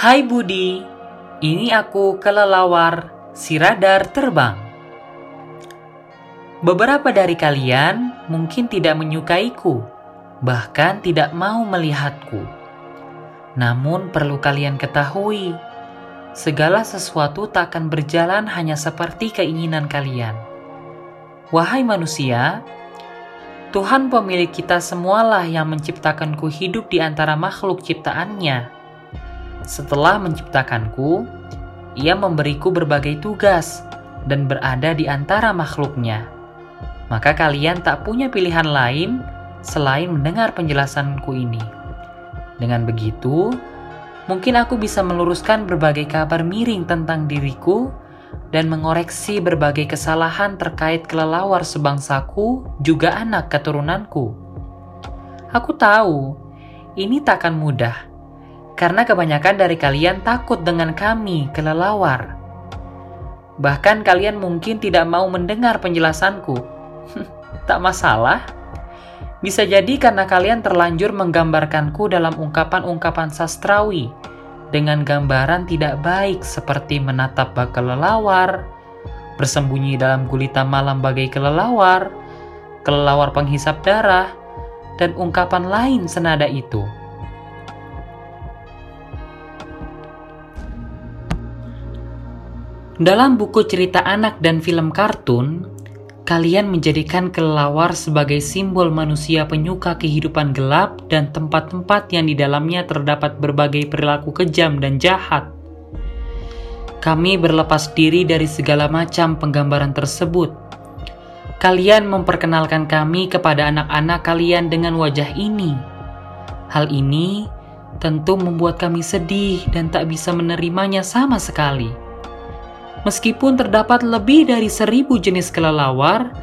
Hai Budi, ini aku kelelawar si radar terbang. Beberapa dari kalian mungkin tidak menyukaiku, bahkan tidak mau melihatku. Namun perlu kalian ketahui, segala sesuatu tak akan berjalan hanya seperti keinginan kalian. Wahai manusia, Tuhan pemilik kita semualah yang menciptakanku hidup di antara makhluk ciptaannya setelah menciptakanku, ia memberiku berbagai tugas dan berada di antara makhluknya. Maka kalian tak punya pilihan lain selain mendengar penjelasanku ini. Dengan begitu, mungkin aku bisa meluruskan berbagai kabar miring tentang diriku dan mengoreksi berbagai kesalahan terkait kelelawar sebangsaku, juga anak keturunanku. Aku tahu ini takkan mudah, karena kebanyakan dari kalian takut dengan kami, kelelawar. Bahkan kalian mungkin tidak mau mendengar penjelasanku. tak masalah. Bisa jadi karena kalian terlanjur menggambarkanku dalam ungkapan-ungkapan sastrawi dengan gambaran tidak baik seperti menatap bak kelelawar, bersembunyi dalam gulita malam bagai kelelawar, kelelawar penghisap darah, dan ungkapan lain senada itu. Dalam buku cerita anak dan film kartun, kalian menjadikan kelelawar sebagai simbol manusia penyuka kehidupan gelap dan tempat-tempat yang di dalamnya terdapat berbagai perilaku kejam dan jahat. Kami berlepas diri dari segala macam penggambaran tersebut. Kalian memperkenalkan kami kepada anak-anak kalian dengan wajah ini. Hal ini tentu membuat kami sedih dan tak bisa menerimanya sama sekali. Meskipun terdapat lebih dari seribu jenis kelelawar,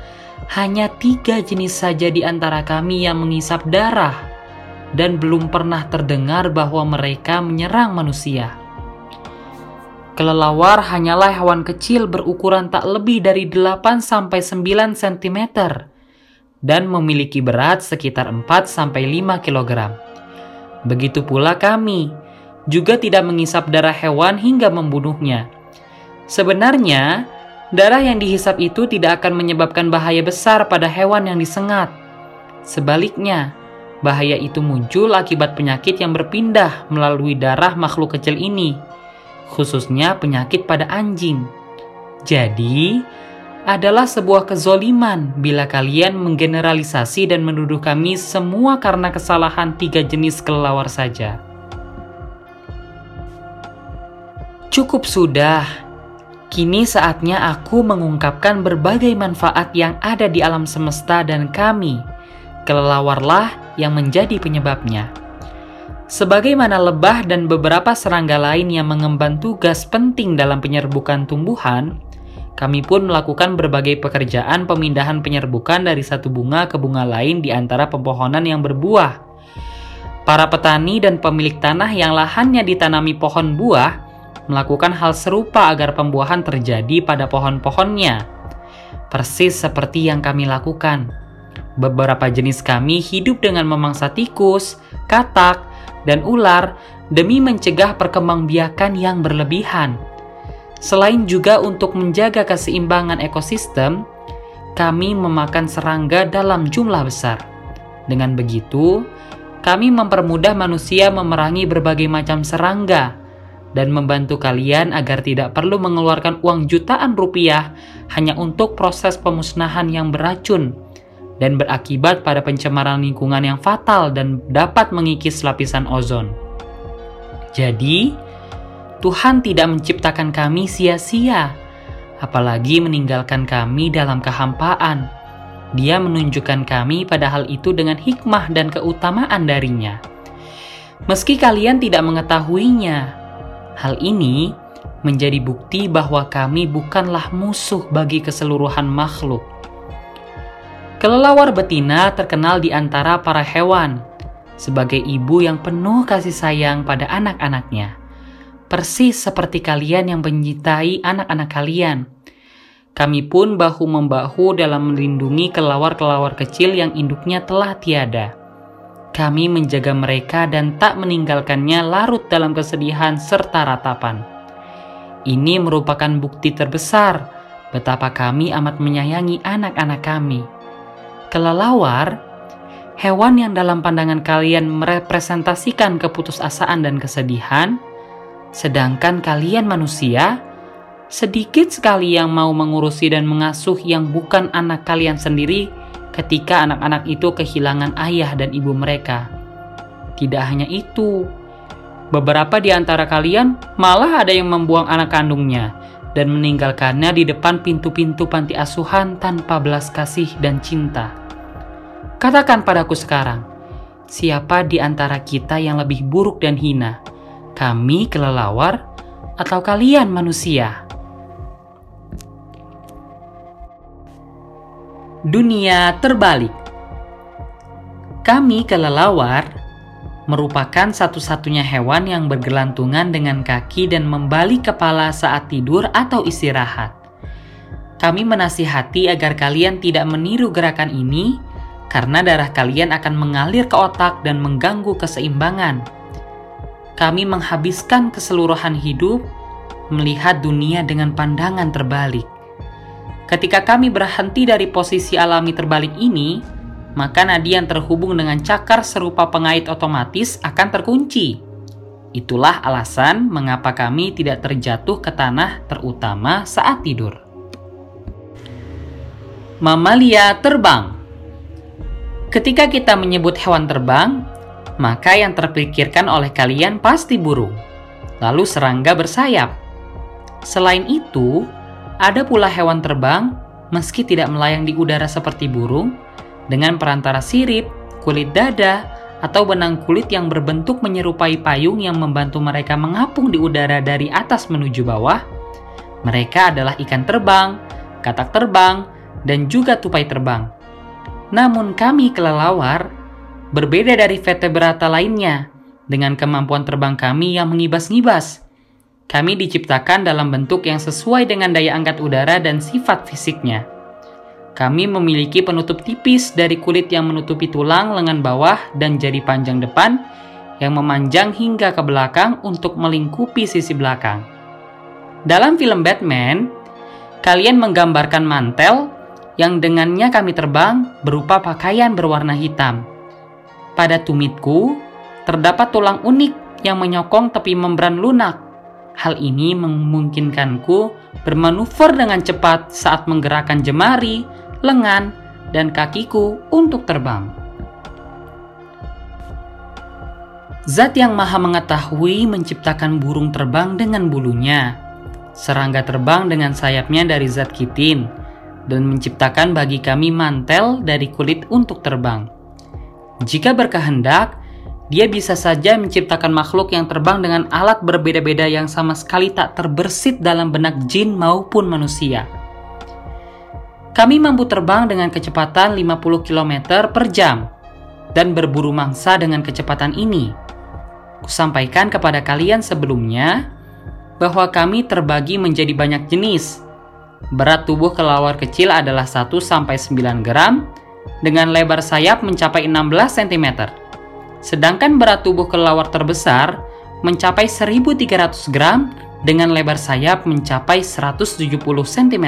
hanya tiga jenis saja di antara kami yang mengisap darah, dan belum pernah terdengar bahwa mereka menyerang manusia. Kelelawar hanyalah hewan kecil berukuran tak lebih dari 8-9 cm dan memiliki berat sekitar 4-5 kg. Begitu pula kami, juga tidak mengisap darah hewan hingga membunuhnya Sebenarnya, darah yang dihisap itu tidak akan menyebabkan bahaya besar pada hewan yang disengat. Sebaliknya, bahaya itu muncul akibat penyakit yang berpindah melalui darah makhluk kecil ini, khususnya penyakit pada anjing. Jadi, adalah sebuah kezoliman bila kalian menggeneralisasi dan menuduh kami semua karena kesalahan tiga jenis kelelawar saja. Cukup sudah, Kini saatnya aku mengungkapkan berbagai manfaat yang ada di alam semesta dan kami, kelelawarlah yang menjadi penyebabnya. Sebagaimana lebah dan beberapa serangga lain yang mengemban tugas penting dalam penyerbukan tumbuhan, kami pun melakukan berbagai pekerjaan pemindahan penyerbukan dari satu bunga ke bunga lain di antara pepohonan yang berbuah. Para petani dan pemilik tanah yang lahannya ditanami pohon buah melakukan hal serupa agar pembuahan terjadi pada pohon-pohonnya. Persis seperti yang kami lakukan. Beberapa jenis kami hidup dengan memangsa tikus, katak, dan ular demi mencegah perkembangbiakan yang berlebihan. Selain juga untuk menjaga keseimbangan ekosistem, kami memakan serangga dalam jumlah besar. Dengan begitu, kami mempermudah manusia memerangi berbagai macam serangga dan membantu kalian agar tidak perlu mengeluarkan uang jutaan rupiah hanya untuk proses pemusnahan yang beracun dan berakibat pada pencemaran lingkungan yang fatal dan dapat mengikis lapisan ozon. Jadi, Tuhan tidak menciptakan kami sia-sia, apalagi meninggalkan kami dalam kehampaan. Dia menunjukkan kami pada hal itu dengan hikmah dan keutamaan darinya. Meski kalian tidak mengetahuinya, Hal ini menjadi bukti bahwa kami bukanlah musuh bagi keseluruhan makhluk. Kelelawar betina terkenal di antara para hewan sebagai ibu yang penuh kasih sayang pada anak-anaknya. Persis seperti kalian yang mencintai anak-anak kalian. Kami pun bahu-membahu dalam melindungi kelelawar-kelelawar kecil yang induknya telah tiada. Kami menjaga mereka dan tak meninggalkannya larut dalam kesedihan serta ratapan. Ini merupakan bukti terbesar betapa kami amat menyayangi anak-anak kami. Kelelawar, hewan yang dalam pandangan kalian merepresentasikan keputusasaan dan kesedihan, sedangkan kalian manusia, sedikit sekali yang mau mengurusi dan mengasuh yang bukan anak kalian sendiri ketika anak-anak itu kehilangan ayah dan ibu mereka. Tidak hanya itu, beberapa di antara kalian malah ada yang membuang anak kandungnya dan meninggalkannya di depan pintu-pintu panti asuhan tanpa belas kasih dan cinta. Katakan padaku sekarang, siapa di antara kita yang lebih buruk dan hina? Kami kelelawar atau kalian manusia? Dunia terbalik. Kami kelelawar merupakan satu-satunya hewan yang bergelantungan dengan kaki dan membalik kepala saat tidur atau istirahat. Kami menasihati agar kalian tidak meniru gerakan ini karena darah kalian akan mengalir ke otak dan mengganggu keseimbangan. Kami menghabiskan keseluruhan hidup melihat dunia dengan pandangan terbalik. Ketika kami berhenti dari posisi alami terbalik ini, maka nadi yang terhubung dengan cakar serupa pengait otomatis akan terkunci. Itulah alasan mengapa kami tidak terjatuh ke tanah terutama saat tidur. Mamalia terbang. Ketika kita menyebut hewan terbang, maka yang terpikirkan oleh kalian pasti burung, lalu serangga bersayap. Selain itu, ada pula hewan terbang, meski tidak melayang di udara seperti burung, dengan perantara sirip, kulit dada, atau benang kulit yang berbentuk menyerupai payung yang membantu mereka mengapung di udara dari atas menuju bawah. Mereka adalah ikan terbang, katak terbang, dan juga tupai terbang. Namun kami kelelawar berbeda dari vertebrata lainnya dengan kemampuan terbang kami yang mengibas-ngibas kami diciptakan dalam bentuk yang sesuai dengan daya angkat udara dan sifat fisiknya. Kami memiliki penutup tipis dari kulit yang menutupi tulang lengan bawah dan jari panjang depan yang memanjang hingga ke belakang untuk melingkupi sisi belakang. Dalam film Batman, kalian menggambarkan mantel yang dengannya kami terbang berupa pakaian berwarna hitam. Pada tumitku, terdapat tulang unik yang menyokong tepi membran lunak Hal ini memungkinkanku bermanuver dengan cepat saat menggerakkan jemari, lengan, dan kakiku untuk terbang. Zat yang maha mengetahui menciptakan burung terbang dengan bulunya, serangga terbang dengan sayapnya dari zat kitin, dan menciptakan bagi kami mantel dari kulit untuk terbang. Jika berkehendak, dia bisa saja menciptakan makhluk yang terbang dengan alat berbeda-beda yang sama sekali tak terbersit dalam benak jin maupun manusia. Kami mampu terbang dengan kecepatan 50 km per jam dan berburu mangsa dengan kecepatan ini. Kusampaikan kepada kalian sebelumnya bahwa kami terbagi menjadi banyak jenis. Berat tubuh kelawar kecil adalah 1-9 gram dengan lebar sayap mencapai 16 cm Sedangkan berat tubuh kelelawar terbesar mencapai 1300 gram dengan lebar sayap mencapai 170 cm.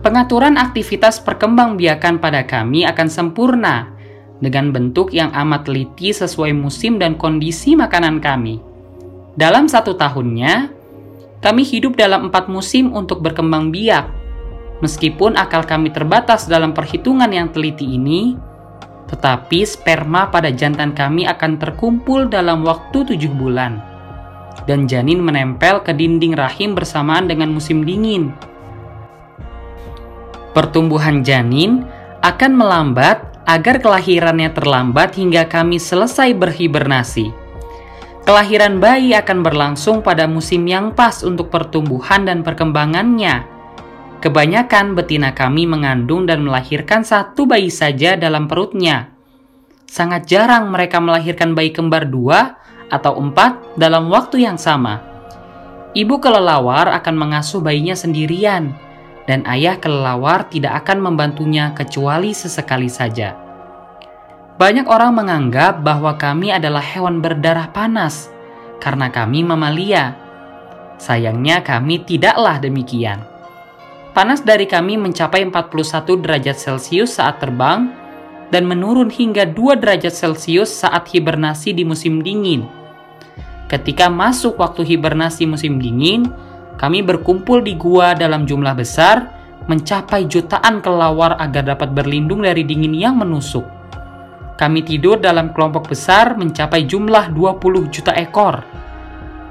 Pengaturan aktivitas perkembangbiakan pada kami akan sempurna dengan bentuk yang amat teliti sesuai musim dan kondisi makanan kami. Dalam satu tahunnya, kami hidup dalam empat musim untuk berkembang biak. Meskipun akal kami terbatas dalam perhitungan yang teliti ini, tetapi sperma pada jantan kami akan terkumpul dalam waktu tujuh bulan. Dan janin menempel ke dinding rahim bersamaan dengan musim dingin. Pertumbuhan janin akan melambat agar kelahirannya terlambat hingga kami selesai berhibernasi. Kelahiran bayi akan berlangsung pada musim yang pas untuk pertumbuhan dan perkembangannya Kebanyakan betina kami mengandung dan melahirkan satu bayi saja dalam perutnya. Sangat jarang mereka melahirkan bayi kembar dua atau empat dalam waktu yang sama. Ibu kelelawar akan mengasuh bayinya sendirian, dan ayah kelelawar tidak akan membantunya kecuali sesekali saja. Banyak orang menganggap bahwa kami adalah hewan berdarah panas karena kami mamalia. Sayangnya kami tidaklah demikian. Panas dari kami mencapai 41 derajat Celcius saat terbang dan menurun hingga 2 derajat Celcius saat hibernasi di musim dingin. Ketika masuk waktu hibernasi musim dingin, kami berkumpul di gua dalam jumlah besar mencapai jutaan kelawar agar dapat berlindung dari dingin yang menusuk. Kami tidur dalam kelompok besar mencapai jumlah 20 juta ekor.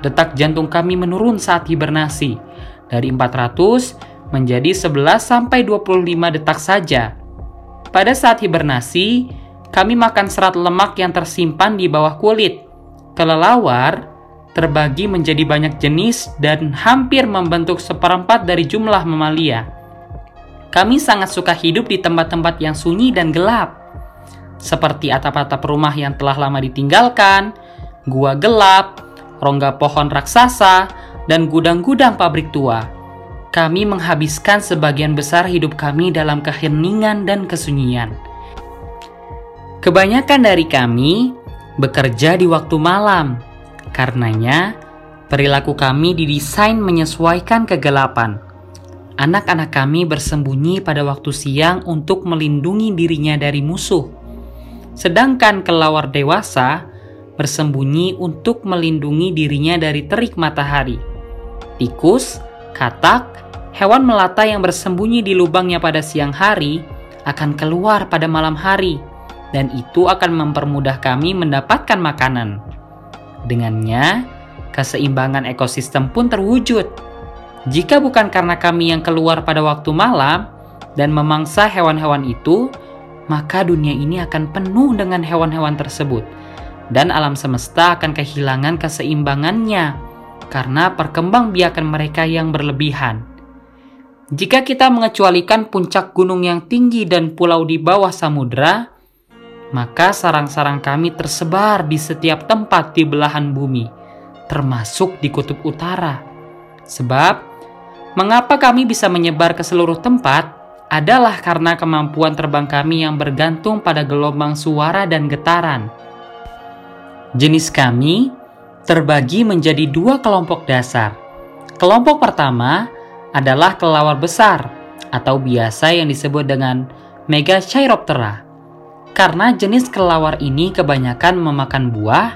Detak jantung kami menurun saat hibernasi dari 400 menjadi 11 sampai 25 detak saja. Pada saat hibernasi, kami makan serat lemak yang tersimpan di bawah kulit. Kelelawar terbagi menjadi banyak jenis dan hampir membentuk seperempat dari jumlah mamalia. Kami sangat suka hidup di tempat-tempat yang sunyi dan gelap seperti atap-atap rumah yang telah lama ditinggalkan, gua gelap, rongga pohon raksasa, dan gudang-gudang pabrik tua. Kami menghabiskan sebagian besar hidup kami dalam keheningan dan kesunyian. Kebanyakan dari kami bekerja di waktu malam. Karenanya, perilaku kami didesain menyesuaikan kegelapan. Anak-anak kami bersembunyi pada waktu siang untuk melindungi dirinya dari musuh Sedangkan kelawar dewasa bersembunyi untuk melindungi dirinya dari terik matahari. Tikus, katak, hewan melata yang bersembunyi di lubangnya pada siang hari akan keluar pada malam hari dan itu akan mempermudah kami mendapatkan makanan. Dengannya, keseimbangan ekosistem pun terwujud. Jika bukan karena kami yang keluar pada waktu malam dan memangsa hewan-hewan itu, maka dunia ini akan penuh dengan hewan-hewan tersebut, dan alam semesta akan kehilangan keseimbangannya karena perkembangbiakan mereka yang berlebihan. Jika kita mengecualikan puncak gunung yang tinggi dan pulau di bawah samudera, maka sarang-sarang kami tersebar di setiap tempat di belahan bumi, termasuk di kutub utara. Sebab, mengapa kami bisa menyebar ke seluruh tempat? adalah karena kemampuan terbang kami yang bergantung pada gelombang suara dan getaran. Jenis kami terbagi menjadi dua kelompok dasar. Kelompok pertama adalah kelawar besar atau biasa yang disebut dengan Megachiroptera. Karena jenis kelawar ini kebanyakan memakan buah,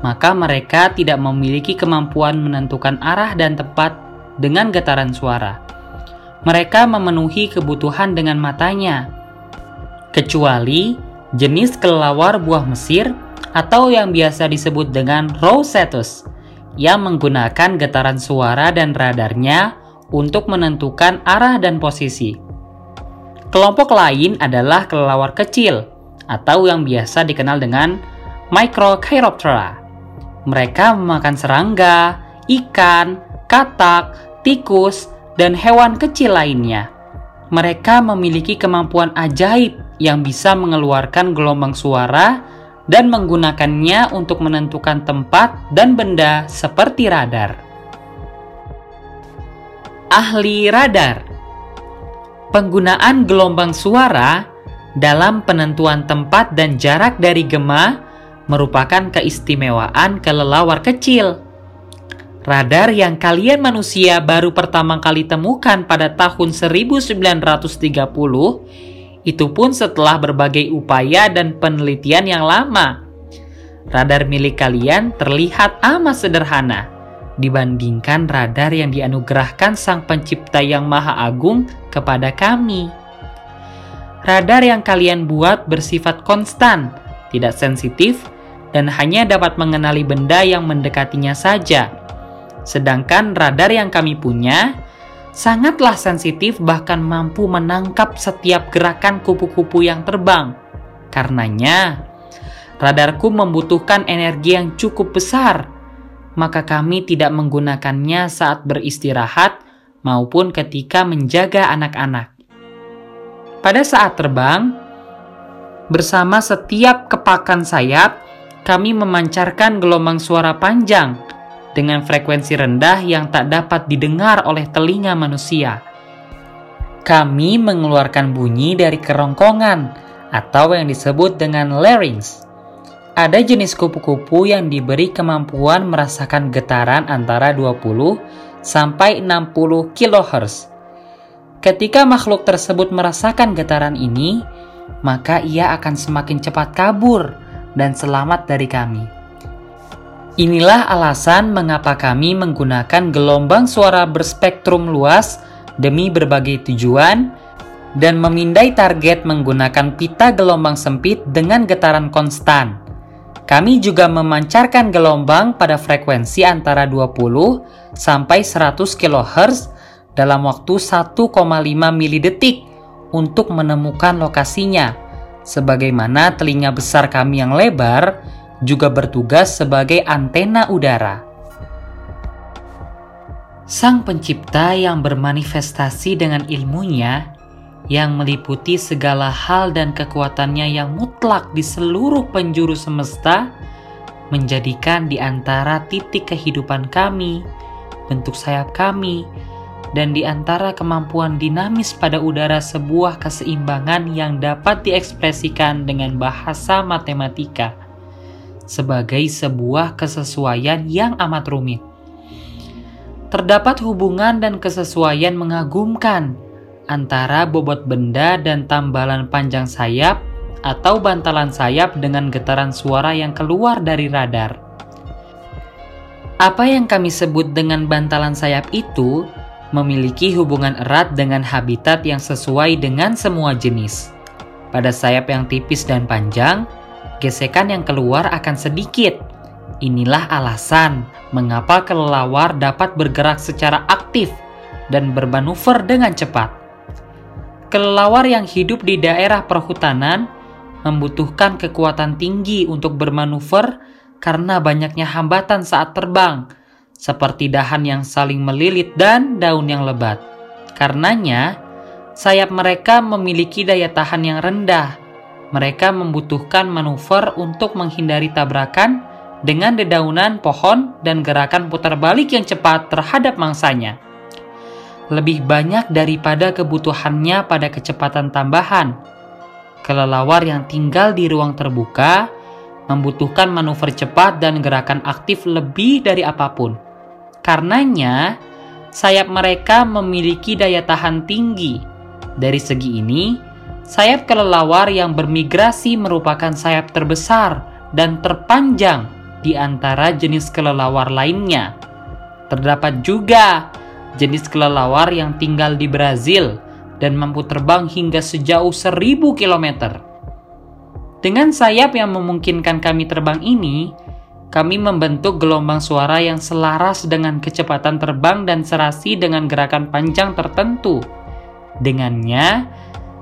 maka mereka tidak memiliki kemampuan menentukan arah dan tempat dengan getaran suara mereka memenuhi kebutuhan dengan matanya. Kecuali jenis kelelawar buah Mesir atau yang biasa disebut dengan Rosetus yang menggunakan getaran suara dan radarnya untuk menentukan arah dan posisi. Kelompok lain adalah kelelawar kecil atau yang biasa dikenal dengan Microchiroptera. Mereka memakan serangga, ikan, katak, tikus, dan hewan kecil lainnya. Mereka memiliki kemampuan ajaib yang bisa mengeluarkan gelombang suara dan menggunakannya untuk menentukan tempat dan benda seperti radar. Ahli radar. Penggunaan gelombang suara dalam penentuan tempat dan jarak dari gema merupakan keistimewaan kelelawar kecil. Radar yang kalian manusia baru pertama kali temukan pada tahun 1930 itu pun setelah berbagai upaya dan penelitian yang lama. Radar milik kalian terlihat amat sederhana dibandingkan radar yang dianugerahkan Sang Pencipta yang Maha Agung kepada kami. Radar yang kalian buat bersifat konstan, tidak sensitif, dan hanya dapat mengenali benda yang mendekatinya saja Sedangkan radar yang kami punya sangatlah sensitif bahkan mampu menangkap setiap gerakan kupu-kupu yang terbang. Karenanya, radarku membutuhkan energi yang cukup besar, maka kami tidak menggunakannya saat beristirahat maupun ketika menjaga anak-anak. Pada saat terbang, bersama setiap kepakan sayap, kami memancarkan gelombang suara panjang dengan frekuensi rendah yang tak dapat didengar oleh telinga manusia. Kami mengeluarkan bunyi dari kerongkongan atau yang disebut dengan larynx. Ada jenis kupu-kupu yang diberi kemampuan merasakan getaran antara 20 sampai 60 kHz. Ketika makhluk tersebut merasakan getaran ini, maka ia akan semakin cepat kabur dan selamat dari kami. Inilah alasan mengapa kami menggunakan gelombang suara berspektrum luas demi berbagai tujuan dan memindai target menggunakan pita gelombang sempit dengan getaran konstan. Kami juga memancarkan gelombang pada frekuensi antara 20 sampai 100 kHz dalam waktu 1,5 milidetik untuk menemukan lokasinya. Sebagaimana telinga besar kami yang lebar juga bertugas sebagai antena udara. Sang pencipta yang bermanifestasi dengan ilmunya yang meliputi segala hal dan kekuatannya yang mutlak di seluruh penjuru semesta menjadikan di antara titik kehidupan kami, bentuk sayap kami, dan di antara kemampuan dinamis pada udara sebuah keseimbangan yang dapat diekspresikan dengan bahasa matematika sebagai sebuah kesesuaian yang amat rumit. Terdapat hubungan dan kesesuaian mengagumkan antara bobot benda dan tambalan panjang sayap atau bantalan sayap dengan getaran suara yang keluar dari radar. Apa yang kami sebut dengan bantalan sayap itu memiliki hubungan erat dengan habitat yang sesuai dengan semua jenis. Pada sayap yang tipis dan panjang, gesekan yang keluar akan sedikit. Inilah alasan mengapa kelelawar dapat bergerak secara aktif dan bermanuver dengan cepat. Kelelawar yang hidup di daerah perhutanan membutuhkan kekuatan tinggi untuk bermanuver karena banyaknya hambatan saat terbang seperti dahan yang saling melilit dan daun yang lebat. Karenanya, sayap mereka memiliki daya tahan yang rendah. Mereka membutuhkan manuver untuk menghindari tabrakan dengan dedaunan pohon dan gerakan putar balik yang cepat terhadap mangsanya. Lebih banyak daripada kebutuhannya pada kecepatan tambahan. Kelelawar yang tinggal di ruang terbuka membutuhkan manuver cepat dan gerakan aktif lebih dari apa pun Karenanya, sayap mereka memiliki daya tahan tinggi. Dari segi ini, sayap kelelawar yang bermigrasi merupakan sayap terbesar dan terpanjang di antara jenis kelelawar lainnya. Terdapat juga jenis kelelawar yang tinggal di Brazil dan mampu terbang hingga sejauh 1000 km. Dengan sayap yang memungkinkan kami terbang ini, kami membentuk gelombang suara yang selaras dengan kecepatan terbang dan serasi dengan gerakan panjang tertentu. Dengannya,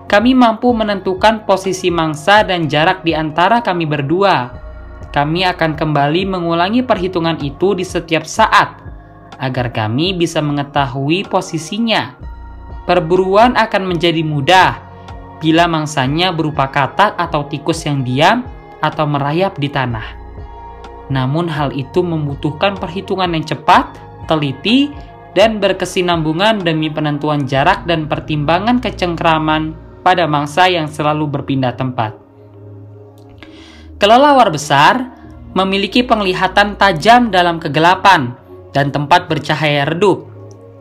kami mampu menentukan posisi mangsa dan jarak di antara kami berdua. Kami akan kembali mengulangi perhitungan itu di setiap saat agar kami bisa mengetahui posisinya. Perburuan akan menjadi mudah bila mangsanya berupa katak atau tikus yang diam atau merayap di tanah. Namun hal itu membutuhkan perhitungan yang cepat, teliti, dan berkesinambungan demi penentuan jarak dan pertimbangan kecengkraman pada mangsa yang selalu berpindah tempat. Kelelawar besar memiliki penglihatan tajam dalam kegelapan dan tempat bercahaya redup.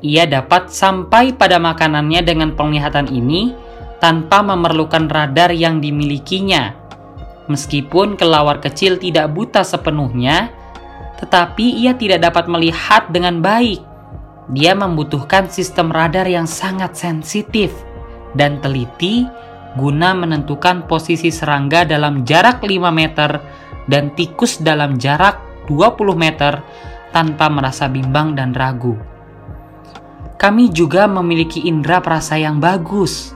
Ia dapat sampai pada makanannya dengan penglihatan ini tanpa memerlukan radar yang dimilikinya Meskipun kelawar kecil tidak buta sepenuhnya, tetapi ia tidak dapat melihat dengan baik. Dia membutuhkan sistem radar yang sangat sensitif dan teliti guna menentukan posisi serangga dalam jarak 5 meter dan tikus dalam jarak 20 meter tanpa merasa bimbang dan ragu. Kami juga memiliki indera perasa yang bagus.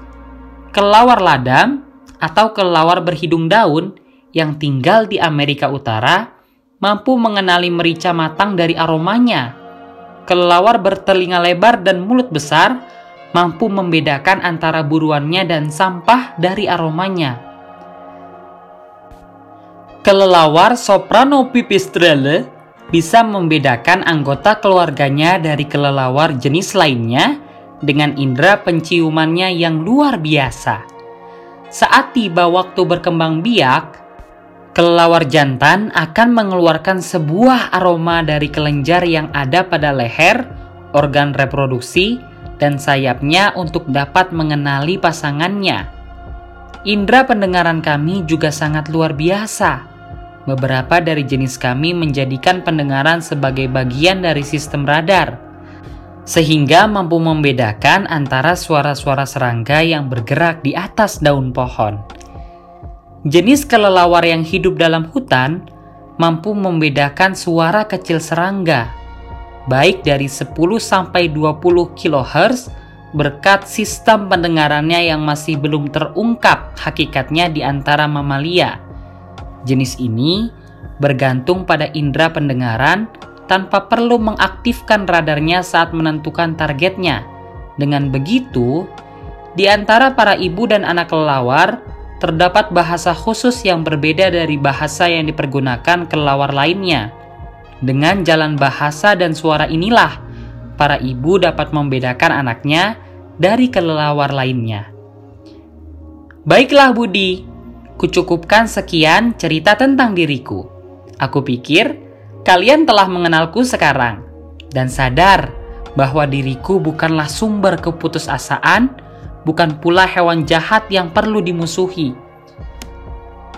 Kelawar ladang atau kelawar berhidung daun yang tinggal di Amerika Utara mampu mengenali merica matang dari aromanya. Kelelawar bertelinga lebar dan mulut besar mampu membedakan antara buruannya dan sampah dari aromanya. Kelelawar soprano pipistrelle bisa membedakan anggota keluarganya dari kelelawar jenis lainnya dengan indera penciumannya yang luar biasa. saat tiba waktu berkembang biak, kelelawar jantan akan mengeluarkan sebuah aroma dari kelenjar yang ada pada leher, organ reproduksi, dan sayapnya untuk dapat mengenali pasangannya. Indra pendengaran kami juga sangat luar biasa. Beberapa dari jenis kami menjadikan pendengaran sebagai bagian dari sistem radar sehingga mampu membedakan antara suara-suara serangga yang bergerak di atas daun pohon. Jenis kelelawar yang hidup dalam hutan mampu membedakan suara kecil serangga, baik dari 10 sampai 20 kHz berkat sistem pendengarannya yang masih belum terungkap hakikatnya di antara mamalia. Jenis ini bergantung pada indera pendengaran tanpa perlu mengaktifkan radarnya saat menentukan targetnya. Dengan begitu, di antara para ibu dan anak kelelawar, terdapat bahasa khusus yang berbeda dari bahasa yang dipergunakan kelelawar lainnya. Dengan jalan bahasa dan suara inilah, para ibu dapat membedakan anaknya dari kelelawar lainnya. Baiklah Budi, kucukupkan sekian cerita tentang diriku. Aku pikir Kalian telah mengenalku sekarang dan sadar bahwa diriku bukanlah sumber keputusasaan, bukan pula hewan jahat yang perlu dimusuhi.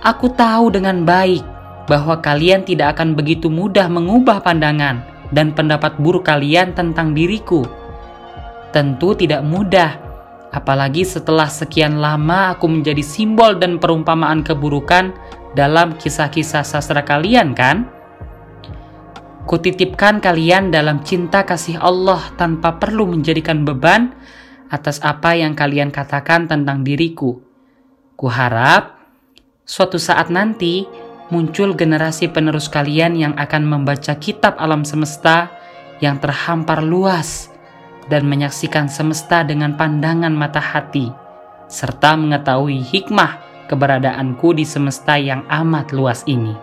Aku tahu dengan baik bahwa kalian tidak akan begitu mudah mengubah pandangan dan pendapat buruk kalian tentang diriku. Tentu tidak mudah, apalagi setelah sekian lama aku menjadi simbol dan perumpamaan keburukan dalam kisah-kisah sastra kalian, kan? Kutitipkan kalian dalam cinta kasih Allah tanpa perlu menjadikan beban atas apa yang kalian katakan tentang diriku. Kuharap suatu saat nanti muncul generasi penerus kalian yang akan membaca kitab alam semesta yang terhampar luas dan menyaksikan semesta dengan pandangan mata hati, serta mengetahui hikmah keberadaanku di semesta yang amat luas ini.